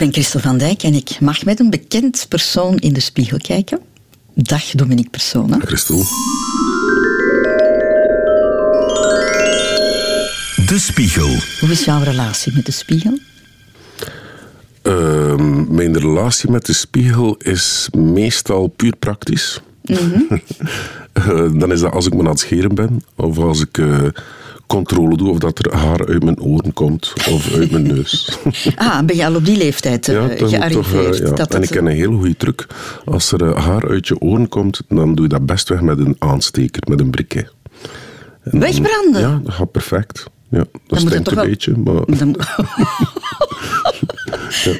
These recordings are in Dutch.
ben Christel van Dijk en ik mag met een bekend persoon in de spiegel kijken. Dag Dominique Persoon. Christel. De Spiegel. Hoe is jouw relatie met de spiegel? Ehm, mijn relatie met de spiegel is meestal puur praktisch. Eh, dan is dat als ik me aan het scheren ben, of als ik eh, controle doe of dat er haar uit mijn oren komt of uit mijn neus. Ah, ben je al op die leeftijd uh, ja, dat moet gearriveerd? toch, eh, ja. dat en ik ken een hele goede truc. Als er eh, haar uit je oren komt, dan doe je dat best weg met een aansteker, met een briquet. En dan- Wegbranden? Ja, dat gaat perfect. Ja, dat stinkt toch een wel- beetje, maar... Dan...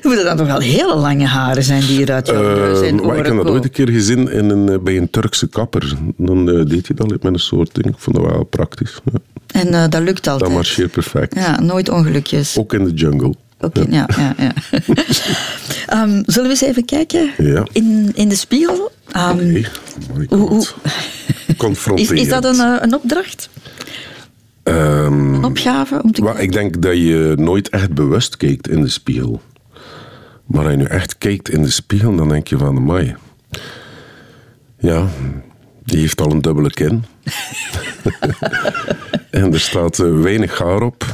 Moeten dat nog wel hele lange haren zijn die er uit jouw neus en Eh, maar ik heb dat ooit een keer gezien in een, eh, bij een Turkse kapper. Dan eh, deed hij dat met een soort ding. Ik vond dat wel praktisch. Ja. En eh, dat lukt altijd. Dat marcheert perfect. Ja, nooit ongelukjes. Ook in de jungle. Oké, ja, ja, ja. Ehm, zullen we eens even kijken Ja. in, in de spiegel? Nee, my Hoe- hoe- is, dat een, eh, een opdracht? Ehm, Een opgave? Om te ik denk dat je nooit echt bewust kijkt in de spiegel. Maar als je nu echt kijkt in de spiegel, dan denk je van, amai. Ja, die heeft al een dubbele kin. en er staat eh, weinig haar op.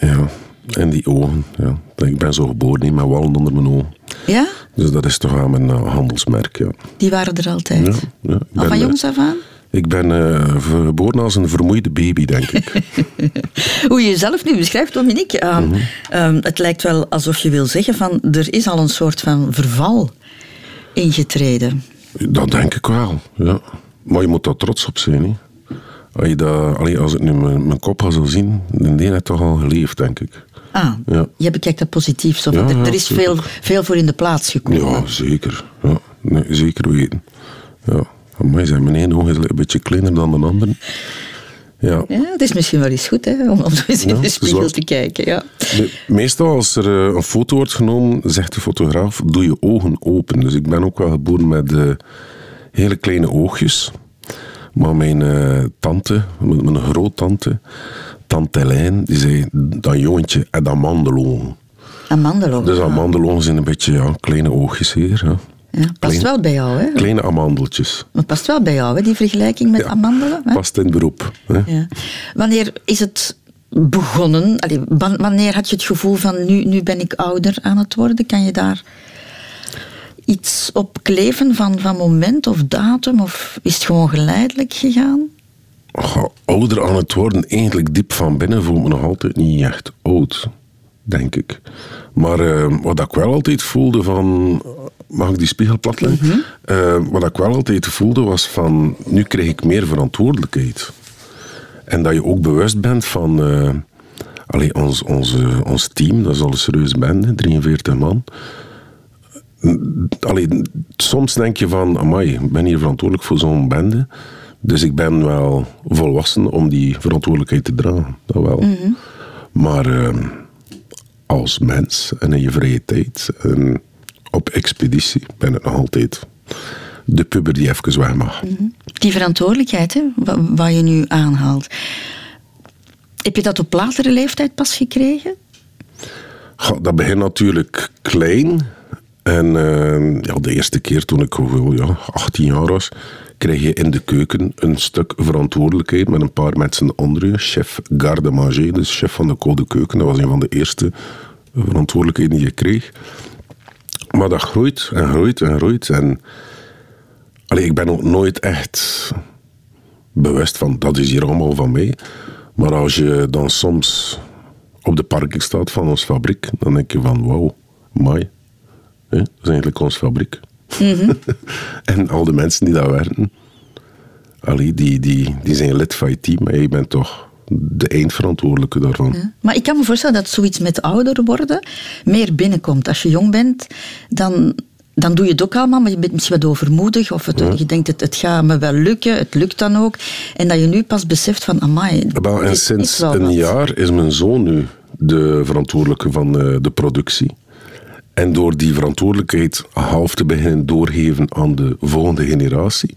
Ja, en die ogen. Ja. Ik ben zo geboren niet met wallen onder mijn ogen. Ja? Dus dat is toch wel mijn eh, handelsmerk, ja. Die waren er altijd. Ja, ja. Ik Al ben, van eh, jongs af aan? Ik ben geboren als een vermoeide baby, denk ik. Hoe je jezelf nu beschrijft, Dominique, ehm, Mhm. ehm, het lijkt wel alsof je wil zeggen van er is al een soort van verval ingetreden. Dat denk ik wel, ja. Maar je moet daar trots op zijn, hè. Als, je dat, allee, als ik nu mijn, mijn kop ga zo zien, dan deed het toch al geleefd, denk ik. Ah, Ja. je bekijkt dat positief. Zo Ja, er, er is zeker. veel, veel voor in de plaats gekomen. Ja, zeker. Ja, nee, zeker weten. Ja. Amai, zijn mijn ene oog is een beetje kleiner dan de andere. Ja. Ja, het is misschien wel eens goed hè, om, om zo eens in Ja, de spiegel te kijken. Ja. De- meestal als er eh, een foto wordt genomen, zegt de fotograaf, doe je ogen open. Dus ik ben ook wel geboren met eh, hele kleine oogjes. Maar mijn eh, tante, mijn, mijn groottante, tante Helijn, die zei, dat jongetje had amandelogen. Amandelo. Dus amandelogen zijn een beetje ja, kleine oogjes hier. Ja. Ja, past Klein- wel bij jou, hè? Kleine amandeltjes. Maar past wel bij jou, hè, die vergelijking met Ja, amandelen. Hè? Past in het beroep. Hè. Ja. Wanneer is het begonnen? Allee, wan- wanneer had je het gevoel van nu, nu ben ik ouder aan het worden? Kan je daar iets op kleven van, van moment of datum? Of is het gewoon geleidelijk gegaan? Ouder aan het worden, eigenlijk diep van binnen voel ik me nog altijd niet echt oud, denk ik. Maar eh, wat ik wel altijd voelde van... Mag ik die spiegel plat leggen? Eh, wat ik wel altijd voelde was van... Nu krijg ik meer verantwoordelijkheid. En dat je ook bewust bent van... eh allee, ons, onze, ons team, dat is al een serieus bende, 43 man. Allee, soms denk je van, amai, ik ben hier verantwoordelijk voor zo'n bende. Dus ik ben wel volwassen om die verantwoordelijkheid te dragen. Dat wel. Maar ehm, als mens en in je vrije tijd en op expeditie ben ik nog altijd de puber die even weg mag. Die verantwoordelijkheid, hè, wa- wat je nu aanhaalt. Heb je dat op latere leeftijd pas gekregen? Goh, dat begint natuurlijk klein. En eh, ja, de eerste keer toen ik hoeveel, ja, 18 jaar was, kreeg je in de keuken een stuk verantwoordelijkheid met een paar mensen onder je. Chef garde manger, dus chef van de koude keuken. Dat was een van de eerste verantwoordelijkheden die je kreeg. Maar dat groeit en groeit en groeit. En allee, ik ben ook nooit echt bewust van dat is hier allemaal van mij. Maar als je dan soms op de parking staat van ons fabriek, dan denk je van wauw, mooi. Dat is eigenlijk ons fabriek. en al de mensen die daar werken, allee, die, die, die zijn lid van je team, en je bent toch de eindverantwoordelijke daarvan. Maar ik kan me voorstellen dat zoiets met ouder worden meer binnenkomt. Als je jong bent, dan, dan doe je het ook allemaal, maar je bent misschien wat overmoedig. Of het, je denkt, het, het gaat me wel lukken, het lukt dan ook. En dat je nu pas beseft van, amai, Wel, en dit sinds een wat. jaar is mijn zoon nu de verantwoordelijke van eh, de productie. En door die verantwoordelijkheid half te beginnen doorgeven aan de volgende generatie,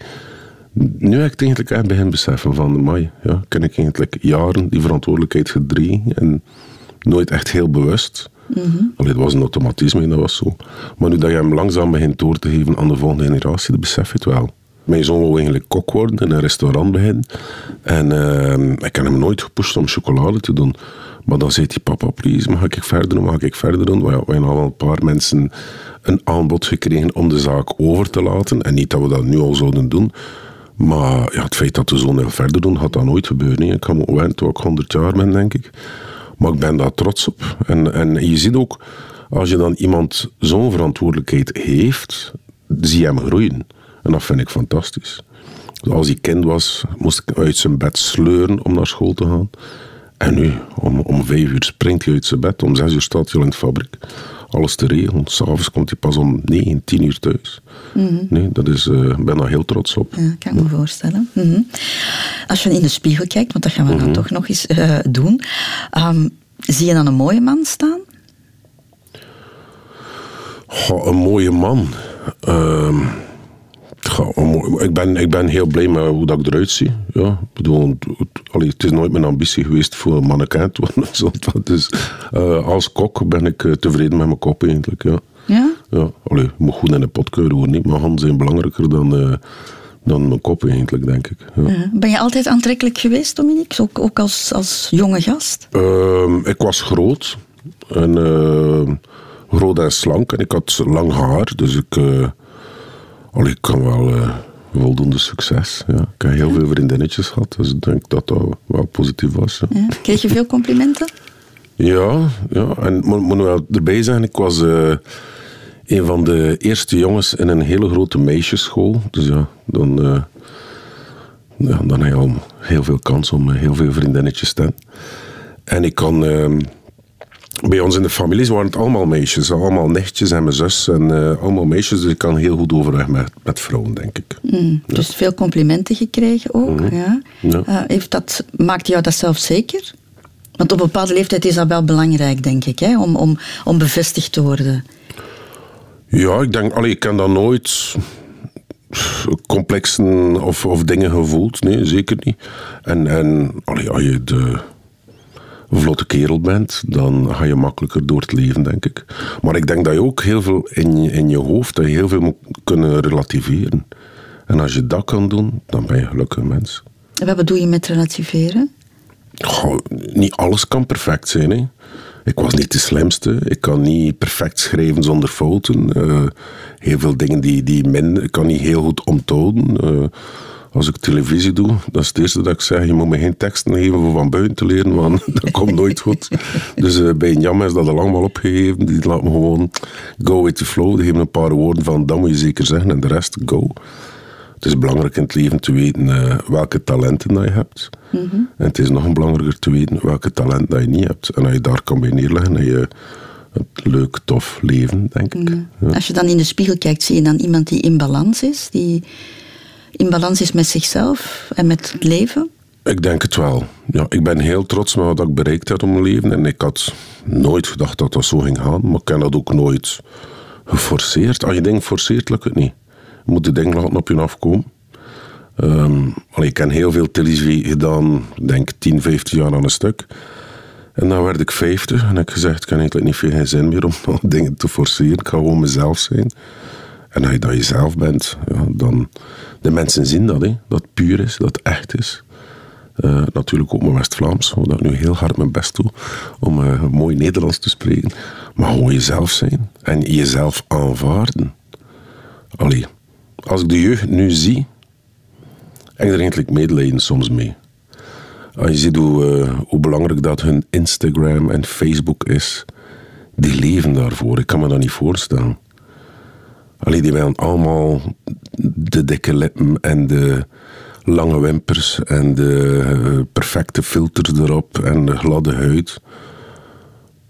nu heb ik het eigenlijk echt begin beseffen van, mai, ja, ken ik eigenlijk jaren die verantwoordelijkheid gedreven en nooit echt heel bewust. Allee, dat was een automatisme en dat was zo. Maar nu dat je hem langzaam begint door te geven aan de volgende generatie, dan besef je het wel. Mijn zoon wil eigenlijk kok worden in een restaurant beginnen. En ehm, ik heb hem nooit gepusht om chocolade te doen. Maar dan zei hij, papa, please, mag ik verder doen, mag ik verder doen? We hebben al een paar mensen een aanbod gekregen om de zaak over te laten. En niet dat we dat nu al zouden doen. Maar ja, het feit dat we zo heel verder doen, gaat dat nooit gebeuren. Ik ga me ik 100 jaar ben, denk ik. Maar ik ben daar trots op. En, en je ziet ook, als je dan iemand zo'n verantwoordelijkheid heeft, zie je hem groeien. En dat vind ik fantastisch. Dus Als hij kind was, moest ik uit zijn bed sleuren om naar school te gaan. En nu, om, om vijf uur springt hij uit zijn bed, om zes uur staat hij al in de fabriek. Alles te regelen. S'avonds komt hij pas om negen, tien uur thuis. Nee, dat is, ik ben daar heel trots op. Ja, kan ik me voorstellen. Mhm. Als je in de spiegel kijkt, want dat gaan we dan toch nog eens eh, doen, ehm, zie je dan een mooie man staan? Goh, een mooie man. Ehm, ik, ben, ik ben heel blij met hoe dat ik eruit zie. Ja, ik bedoel, het, het- is nooit mijn ambitie geweest voor een mannequin. Dus, eh, als kok ben ik eh, tevreden met mijn kop eigenlijk. Ja. Ja? Ja, allee, je moet goed in de pot keuren hoor niet. Mijn handen zijn belangrijker dan, eh, dan mijn kop eigenlijk, denk ik. Ja. Ben je altijd aantrekkelijk geweest, Dominique? Ook, ook als, als jonge gast? Ehm, ik was groot. En, groot en slank. En ik had lang haar. Dus ik, allee, ik kan wel eh, voldoende succes. Ja. Ik heb heel veel vriendinnetjes gehad. Dus ik denk dat dat wel positief was. Ja, Ja. Kreeg je veel complimenten? ja, ja. en moet, moet wel erbij zeggen, ik was eh, een van de eerste jongens in een hele grote meisjesschool. Dus ja, dan, eh, ja, dan heb je al heel veel kans om heel veel vriendinnetjes te hebben. En ik kan... bij ons in de families waren het allemaal meisjes. Allemaal nichtjes en mijn zus. En eh, allemaal meisjes. Dus ik kan heel goed overweg met, met vrouwen, denk ik. Dus veel complimenten gekregen ook. Ja. Ja. Eh, heeft dat, maakt jou dat zelf zeker? Want op een bepaalde leeftijd is dat wel belangrijk, denk ik, hè? Om, om, om bevestigd te worden. Ja, ik denk, allee, ik heb dan nooit complexen of, of dingen gevoeld. Nee, zeker niet. En, en allee, als je de vlotte kerel bent, dan ga je makkelijker door het leven, denk ik. Maar ik denk dat je ook heel veel in je, in je hoofd, dat je heel veel moet kunnen relativeren. En als je dat kan doen, dan ben je een gelukkig mens. En wat bedoel je met relativeren? Goh, niet alles kan perfect zijn. Hè. Ik was niet de slimste. Ik kan niet perfect schrijven zonder fouten. Eh, heel veel dingen die, die min. Ik kan niet heel goed onthouden. Eh, als ik televisie doe, dat is het eerste dat ik zeg. Je moet me geen teksten geven voor van buiten te leren, want dat komt nooit goed. Dus eh, bij een Jam is dat al lang wel opgegeven. Die laat me gewoon go with the flow. Die geven een paar woorden van, dat moet je zeker zeggen. En de rest, go. Het is belangrijk in het leven te weten eh, welke talenten dat je hebt. En het is nog belangrijker te weten welke talenten dat je niet hebt. En als je daar kan bij neerleggen, dan heb je een leuk, tof leven, denk ik. Ja. Als je dan in de spiegel kijkt, zie je dan iemand die in balans is? Die in balans is met zichzelf en met het leven? Ik denk het wel. Ja, ik ben heel trots met wat ik bereikt heb om mijn leven. En ik had nooit gedacht dat dat zo ging gaan. Maar ik heb dat ook nooit geforceerd. Als je dingen forceert, lukt het niet. Je moet de dingen laten op je afkomen. Ehm, allee, ik heb heel veel televisie gedaan, denk 10, 15 jaar aan een stuk. En dan werd ik 50 en heb ik gezegd, ik heb eigenlijk niet veel geen zin meer om dingen te forceren. Ik ga gewoon mezelf zijn. En als je dat jezelf bent, ja, dan... De mensen zien dat, hè, dat puur is, dat echt is. Eh, natuurlijk ook mijn West-Vlaams, waar ik nu heel hard mijn best doe om eh, mooi Nederlands te spreken. Maar gewoon jezelf zijn en jezelf aanvaarden. Allee, als ik de jeugd nu zie, heb ik er eigenlijk medelijden soms mee. Als je ziet hoe, eh, hoe belangrijk dat hun Instagram en Facebook is, die leven daarvoor. Ik kan me dat niet voorstellen. Allee, die willen allemaal de dikke lippen en de lange wimpers en de eh, perfecte filters erop en de gladde huid.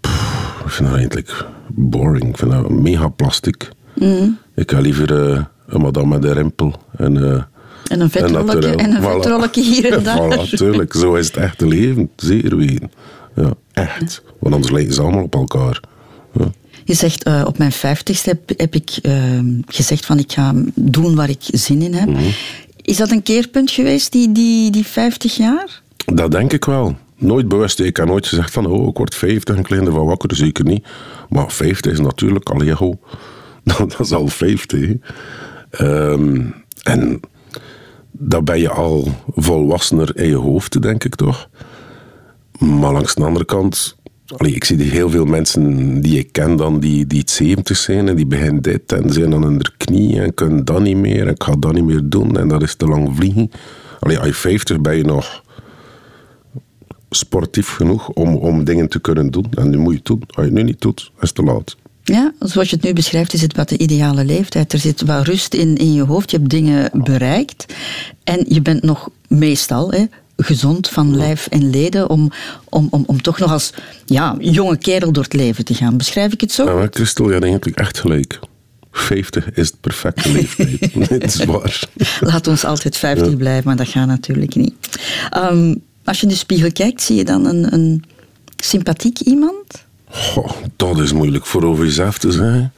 Pff, ik vind dat eigenlijk boring. Ik vind dat mega plastic. Ik ga liever eh, een madame met een rimpel en... eh, En een vetrolletje en een Voilà. hier en daar. voilà, tuurlijk. Zo is het echte leven. Zeker weten. Ja, echt. Want anders lijken ze allemaal op elkaar. Ja. Je zegt, eh, op mijn vijftigste heb, heb ik eh, gezegd van ik ga doen waar ik zin in Mhm. heb. Is dat een keerpunt geweest, die, die, die 50 jaar? Dat denk ik wel. nooit bewust. Ik heb nooit gezegd van, oh, ik word 50 en kleiner van wakker, zeker niet. Maar 50 is natuurlijk al heel... Dat is al 50. Ehm, en dan ben je al volwassener in je hoofd, denk ik toch. Maar langs de andere kant, allee, ik zie heel veel mensen die ik ken dan, die, die het 70 zijn en die beginnen dit en zijn dan in de knie en kunnen dat niet meer en ik ga dat niet meer doen en dat is te lang vliegen. Allee, als je 50 ben je nog sportief genoeg om, om dingen te kunnen doen. En nu moet je het doen. Als je het nu niet doet, is het te laat. Ja, zoals je het nu beschrijft, is het wat de ideale leeftijd. Er zit wat rust in, in je hoofd, je hebt dingen bereikt. En je bent nog meestal hè, gezond van lijf en leden om, om, om, om toch nog als ja, jonge kerel door het leven te gaan. Beschrijf ik het zo? Ja, maar Christel, je had eigenlijk echt gelijk. 50 is het perfecte leeftijd. Dit is waar. Laat ons altijd 50 blijven, maar dat gaat natuurlijk niet. Um, als je in de spiegel kijkt, zie je dan een, een sympathiek iemand? Goh, dat is moeilijk voor over jezelf te zeggen.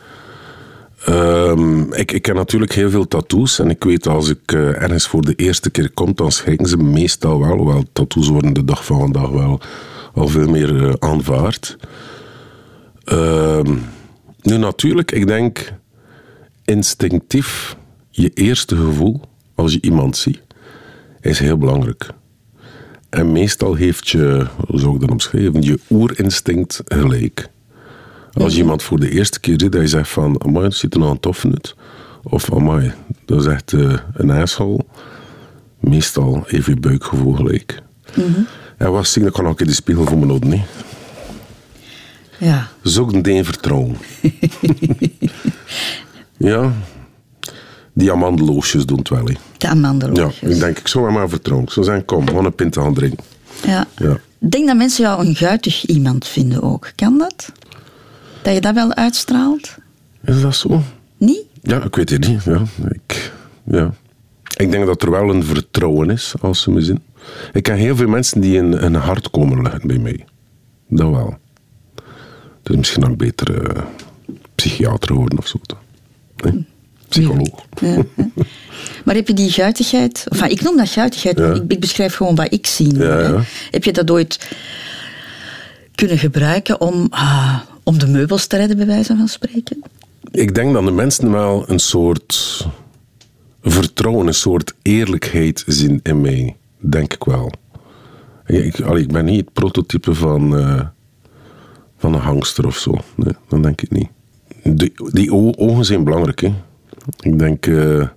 Um, ik, ik heb natuurlijk heel veel tattoos en ik weet als ik uh, ergens voor de eerste keer kom, dan schrikken ze meestal wel. Hoewel tattoos worden de dag van vandaag wel al veel meer uh, aanvaard. Um, nu natuurlijk, ik denk instinctief je eerste gevoel als je iemand ziet, is heel belangrijk. En meestal heeft je, hoe zou ik dat omschrijven, je oerinstinct gelijk. Als je iemand voor de eerste keer ziet, dat je zegt van, amai, dat ziet er nou een tof uit. Of, amai, dat is echt uh, een asshole. Meestal heeft je buikgevoel gelijk. Mm -hmm. En wat zie ik, kan ook in de spiegel voor mijn noden, niet? Ja. Zoek een deen vertrouwen. ja. Die amandeloosjes doen het wel. De amandeloosjes. Ja, ik denk, ik zou hem maar vertrouwen. Zou zeggen, kom, we een pint gaan drinken. Ja. ja. Ik denk dat mensen jou een guitig iemand vinden ook. Kan dat? Dat je dat wel uitstraalt? Is dat zo? Niet? Ja, ik weet het niet. Ja, ik, ja. ik denk dat er wel een vertrouwen is, als ze me zien. Ik ken heel veel mensen die in een hart komen leggen bij mij. Dat wel. Dus misschien ook beter uh, psychiater worden of zo. Nee? Psycholoog. Ja, ja. Maar heb je die guitigheid, enfin, ik noem dat guitigheid, ik, ik, beschrijf gewoon wat ik zie. Heb je dat ooit kunnen gebruiken om, ah, om de meubels te redden, bij wijze van spreken? Ik denk dat de mensen wel een soort vertrouwen, een soort eerlijkheid zien in mij. Denk ik wel. Ik, ik ben niet het prototype van, uh, van een hangster of zo. Nee, dat denk ik niet. Die, die ogen zijn belangrijk. Hè. Ik denk uh,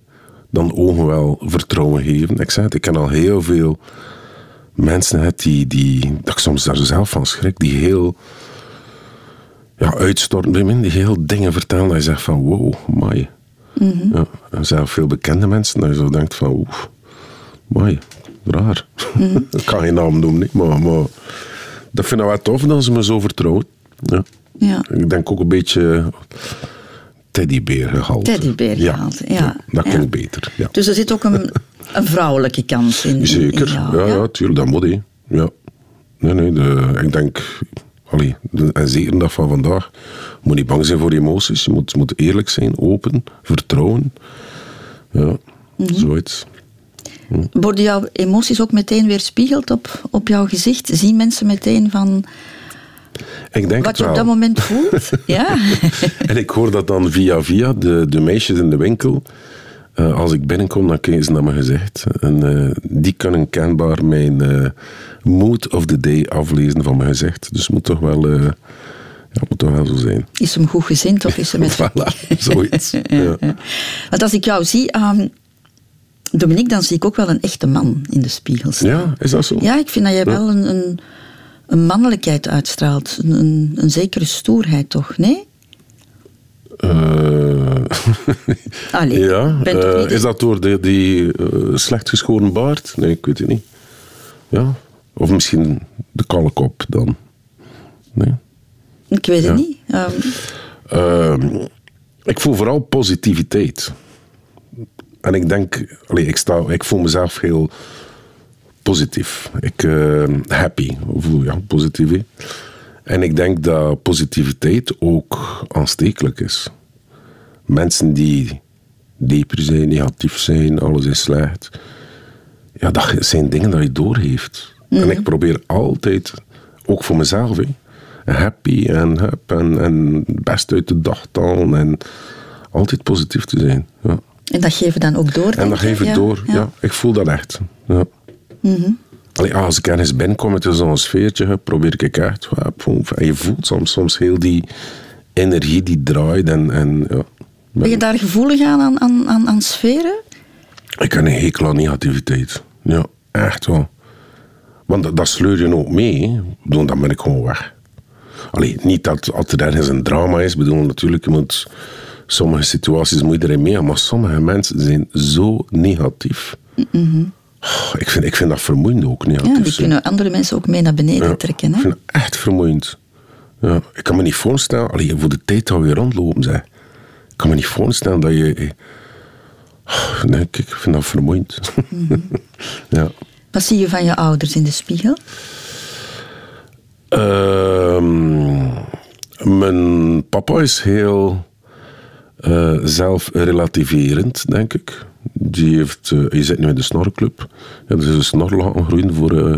dan ogen wel vertrouwen geven. Ik zei het, ik ken al heel veel mensen het die, die, dat ik soms daar zelf van schrik, die heel ja, uitstorten bij mij, die heel dingen vertellen dat je zegt van wow, mooi. Mm -hmm. ja, er zijn veel bekende mensen dat je zo denkt van oef, mooi, raar. Mm -hmm. ik kan geen naam noemen, maar, maar dat vind ik wel tof dat ze me zo vertrouwen. Ja. Ja. Ik denk ook een beetje teddybeer gehaald. Teddybeer gehaald, ja. ja. dat klinkt beter. Ja. Dus er zit ook een, een vrouwelijke kant in. Zeker, in jou, ja, ja, tuurlijk, dat moet hij. Ja. Nee, nee, de, ik denk, allee, en zeker de dag van vandaag, je moet niet bang zijn voor emoties. Je moet, moet eerlijk zijn, open, vertrouwen. Ja, mm -hmm. zoiets. Worden jouw emoties ook meteen weerspiegeld op, op jouw gezicht? Zien mensen meteen van ik denk wat je op dat moment voelt? ja. en ik hoor dat dan via via, de, de meisjes in de winkel. Uh, als ik binnenkom, dan kijken ze naar mijn gezicht. En uh, die kunnen kenbaar mijn uh, mood of the day aflezen van mijn gezicht. Dus het moet toch wel, ja, moet toch wel zo zijn. Is hem goed gezind of is hem met... voilà, zoiets. ja. Want als ik jou zie... Um, Dominique, dan zie ik ook wel een echte man in de spiegel staan. Ja, is dat zo? Ja, ik vind dat jij wel een, een, een mannelijkheid uitstraalt. Een, een, een, zekere stoerheid, toch? Nee? Uh, Allee, ja, uh, is dat door die uh, slecht geschoren baard? Nee, ik weet het niet. Ja, of misschien de kalle kop dan. Nee. Ik weet Ja. het niet. Um, ik voel vooral positiviteit. En ik denk, allee, ik, sta, ik voel mezelf heel positief. Ik uh, happy, of ja, positief. En ik denk dat positiviteit ook aanstekelijk is. Mensen die depri zijn, negatief zijn, alles is slecht. Ja, dat zijn dingen dat je doorheeft. En ik probeer altijd, ook voor mezelf, hè, happy en, hup, en, en best uit de dag. En altijd positief te zijn. Ja. En dat geven dan ook door? En dat je? geef ik Ja, door, ja. Ik voel dat echt. Ja. Allee, als ik ergens binnenkom met zo'n sfeertje, probeer ik echt... En je voelt soms, soms heel die energie die draait. En, en, ja. Ben je daar gevoelig aan, aan, aan, aan, aan sferen? Ik heb een hekel aan negativiteit. Ja, echt wel. Want dat, dat sleur je ook mee. Ik bedoel, dan ben ik gewoon weg. Allee, niet dat er ergens een drama is. Ik bedoel, natuurlijk, je moet... Sommige situaties moet je erin mee, maar sommige mensen zijn zo negatief. Oh, ik, vind, ik vind dat vermoeiend ook, negatief Ja, die kunnen andere mensen ook mee naar beneden Ja, trekken. Ik Hè? vind het echt vermoeiend. Ja, ik kan me niet voorstellen, allee, voor de tijd dat we rondlopen, zeg. Ik kan me niet voorstellen dat je. oh, Nee, ik vind dat vermoeiend. ja. Wat zie je van je ouders in de spiegel? Ehm, mijn papa is heel eh, zelfrelativerend, denk ik. Die heeft, eh, je zit nu in de snorclub. Ja, dus een snor groeien voor eh,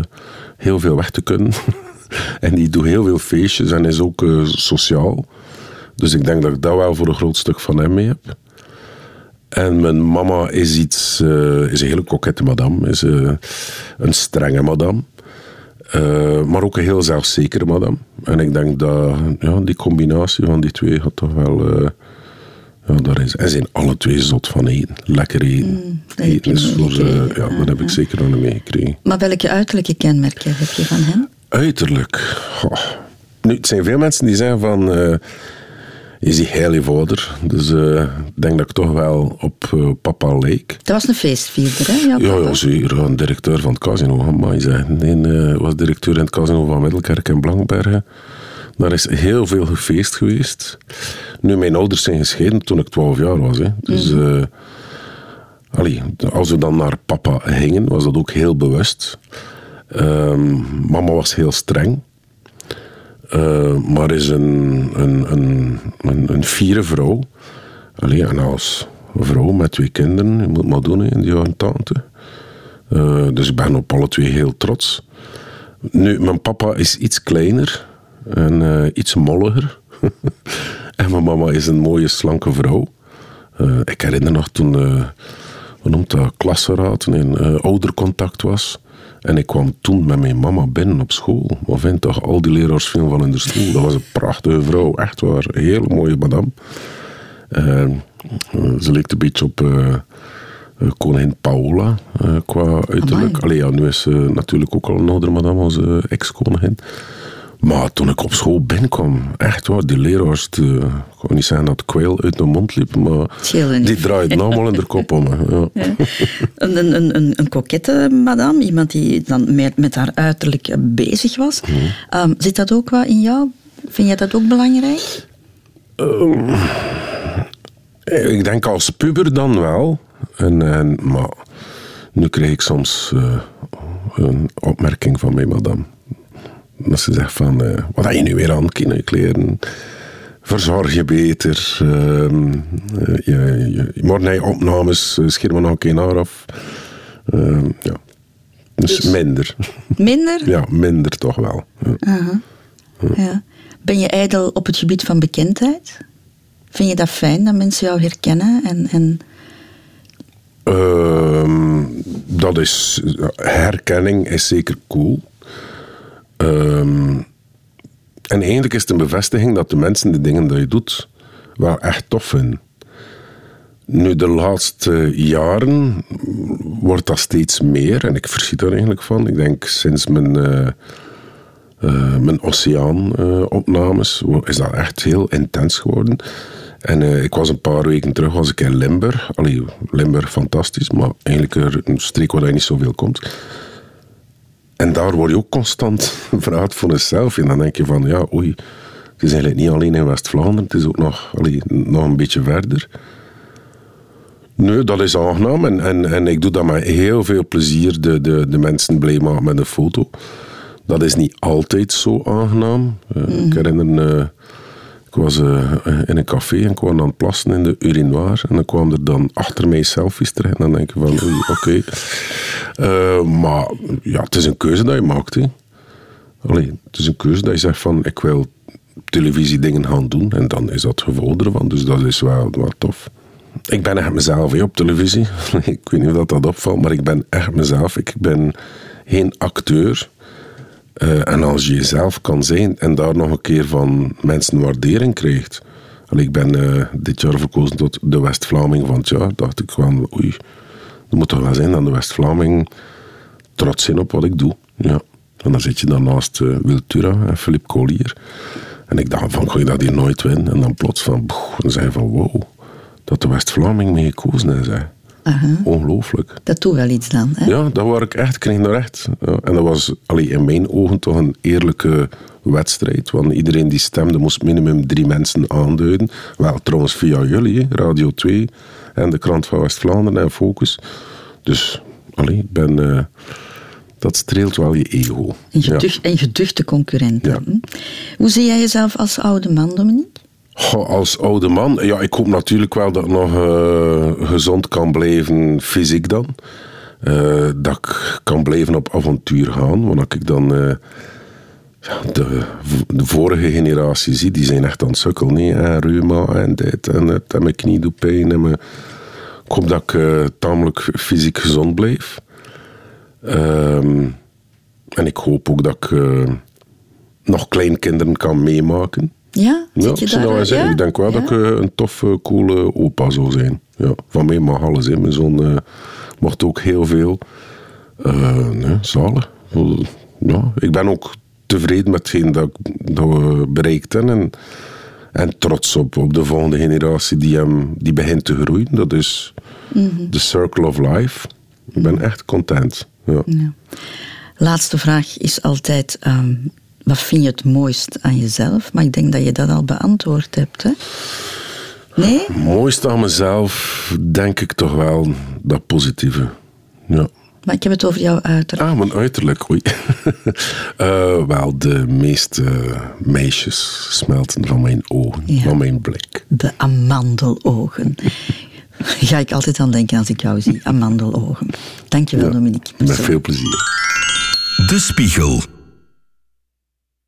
heel veel weg te kunnen. en die doet heel veel feestjes en is ook sociaal. Dus ik denk dat ik dat wel voor een groot stuk van hem mee heb. En mijn mama is iets, eh, is een hele kokette madame, is eh, een strenge madame. Eh, maar ook een heel zelfzekere madame. En ik denk dat ja, die combinatie van die twee gaat toch wel. ja, daar is. En zijn alle twee zot van eten. Lekker eten. eten je is voor ze, ja, dat heb ik zeker nog niet meegekregen. Maar welke uiterlijke kenmerken heb je van hen? Uiterlijk. Goh. Nu, het zijn veel mensen die zeggen van. Eh je ziet heel je vader. Dus eh, ik denk dat ik toch wel op eh, papa leek. Dat was een feestvierder, hè? Ja, Ja, zeker. Een directeur van het casino. Maar je zei, nee, eh, was directeur in het casino van Middelkerk en Blankbergen. Daar is heel veel gefeest geweest. Nu, mijn ouders zijn gescheiden toen ik 12 jaar was. Hè. Dus eh, allee, als we dan naar papa gingen, was dat ook heel bewust. Ehm, mama was heel streng. Eh, maar is een, een, een, een, een fiere vrouw. Allee, en als vrouw met twee kinderen, je moet maar doen in de jaren tachtig. Eh, dus ik ben op alle twee heel trots. Nu, mijn papa is iets kleiner en eh, iets molliger. en mijn mama is een mooie, slanke vrouw. Ik herinner nog toen, hoe noemt dat, klassenraad, eh, oudercontact was. En ik kwam toen met mijn mama binnen op school. Wat vindt toch, al die leraars vielen van in de stoel. Dat was een prachtige vrouw, echt waar. Een hele mooie madame. Eh, eh, ze leek een beetje op eh, eh, koningin Paola qua uiterlijk. Allee, ja, nu is ze natuurlijk ook al een oudere madame als ex-koningin. Maar toen ik op school binnenkwam, echt waar, die leraars, ik kan niet zeggen dat kweel uit mijn mond liep, maar die draaiden allemaal in de kop om me. Ja. Een, een, een, een kokette madame, iemand die dan met, met haar uiterlijk bezig was. Mhm. Ehm, zit dat ook wel in jou? Vind jij dat ook belangrijk? Ik denk als puber dan wel. En, en, maar nu krijg ik soms eh, een opmerking van mijn madame. Dat ze zegt van, eh, wat heb je nu weer aan, kinderkleren? Verzorg je beter. eh, je, je, je moet naar je opnames, uh, scherm nog een keer naar af. Ehm, ja. Dus, Dus- minder. Minder? ja, minder toch wel. Ja. Ja. Ben je ijdel op het gebied van bekendheid? Vind je dat fijn dat mensen jou herkennen? En, en Ehm, dat is, herkenning is zeker cool. Ehm, en eigenlijk is het een bevestiging dat de mensen de dingen die je doet wel echt tof vinden. Nu, de laatste jaren wordt dat steeds meer en ik verschiet daar eigenlijk van. Ik denk sinds mijn, eh eh, mijn oceaan-opnames is dat echt heel intens geworden. En ik was een paar weken terug was ik in Limburg. Allee, Limburg fantastisch, maar eigenlijk een streek waar je niet zoveel komt. En daar word je ook constant gevraagd voor selfie. En dan denk je van, ja, oei, het is eigenlijk niet alleen in West-Vlaanderen, het is ook nog, allee, nog een beetje verder. Nee, dat is aangenaam en, en, en ik doe dat met heel veel plezier, de, de, de mensen blij maken met een foto. Dat is niet altijd zo aangenaam. Eh, Ik herinner, eh, ik was eh, in een café en kwam het plassen in de urinoir. En dan kwamen er dan achter mij selfies terecht. En dan denk je van, oké. Eh, maar ja, het is een keuze dat je maakt. Hè. Allee, het is een keuze dat je zegt van ik wil televisie dingen gaan doen. En dan is dat gevolg ervan. Dus dat is wel, tof. Ik ben echt mezelf op televisie. ik weet niet of dat, dat opvalt, maar ik ben echt mezelf. Ik ben geen acteur. Eh, en als je jezelf kan zijn en daar nog een keer van mensen waardering krijgt. Allee, ik ben eh, dit jaar verkozen tot de West-Vlaming van het jaar. Dacht ik van, oei, dat moet toch wel zijn dat de West-Vlaming trots zijn op wat ik doe. Ja. En dan zit je dan naast uh, Wiltura en Philippe Collier. En ik dacht van, ga je dat hier nooit winnen? En dan plots van, dan zei van, wow, dat de West-Vlaming mee gekozen is. Hè. Ongelooflijk. Dat doet wel iets dan. Hè? Ja, dat waar ik echt, kreeg naar echt. Ja, en dat was allee, in mijn ogen toch een eerlijke wedstrijd. Want iedereen die stemde moest minimum drie mensen aanduiden. Wel, trouwens via jullie, Radio 2 en de krant van West-Vlaanderen en Focus. Dus, allee, ik ben... Uh, dat streelt wel je ego. Een, geducht, ja. geduchte concurrenten. Ja. Hoe zie jij jezelf als oude man, Dominique? Als oude man, ja, ik hoop natuurlijk wel dat ik nog uh, gezond kan blijven, fysiek dan. Uh, dat ik kan blijven op avontuur gaan. Want ik dan uh, de, de, vorige generatie zie, die zijn echt aan het sukkelen. Nee, en en dit en het en mijn knie doet pijn. En. Ik hoop dat ik tamelijk fysiek gezond blijf. Ehm, en ik hoop ook dat ik nog kleinkinderen kan meemaken. Ja, ja, je daar? Ja? Ik denk wel dat ik eh, een toffe, coole opa zou zijn. Ja, van mij mag alles in. Mijn zoon uh, mocht ook heel veel. Uh, nee, zalig. Ja, ik ben ook tevreden met hetgeen dat, dat we bereikt hebben. En, en trots op, op de volgende generatie die, hem, die begint te groeien. Dat is de circle of life. Ik ben echt content. Ja. ja. Laatste vraag is altijd: um, wat vind je het mooist aan jezelf? Maar ik denk dat je dat al beantwoord hebt. Hè? Nee? Het mooiste aan mezelf, denk ik toch wel dat positieve. Ja. Maar ik heb het over jouw uiterlijk. Ah, mijn uiterlijk, oei. uh, wel, de meeste meisjes smelten van mijn ogen, van mijn blik. De amandelogen. Ga ik altijd aan denken als ik jou zie, amandelogen. Dankjewel, ja, Dominique. Met veel plezier. De Spiegel.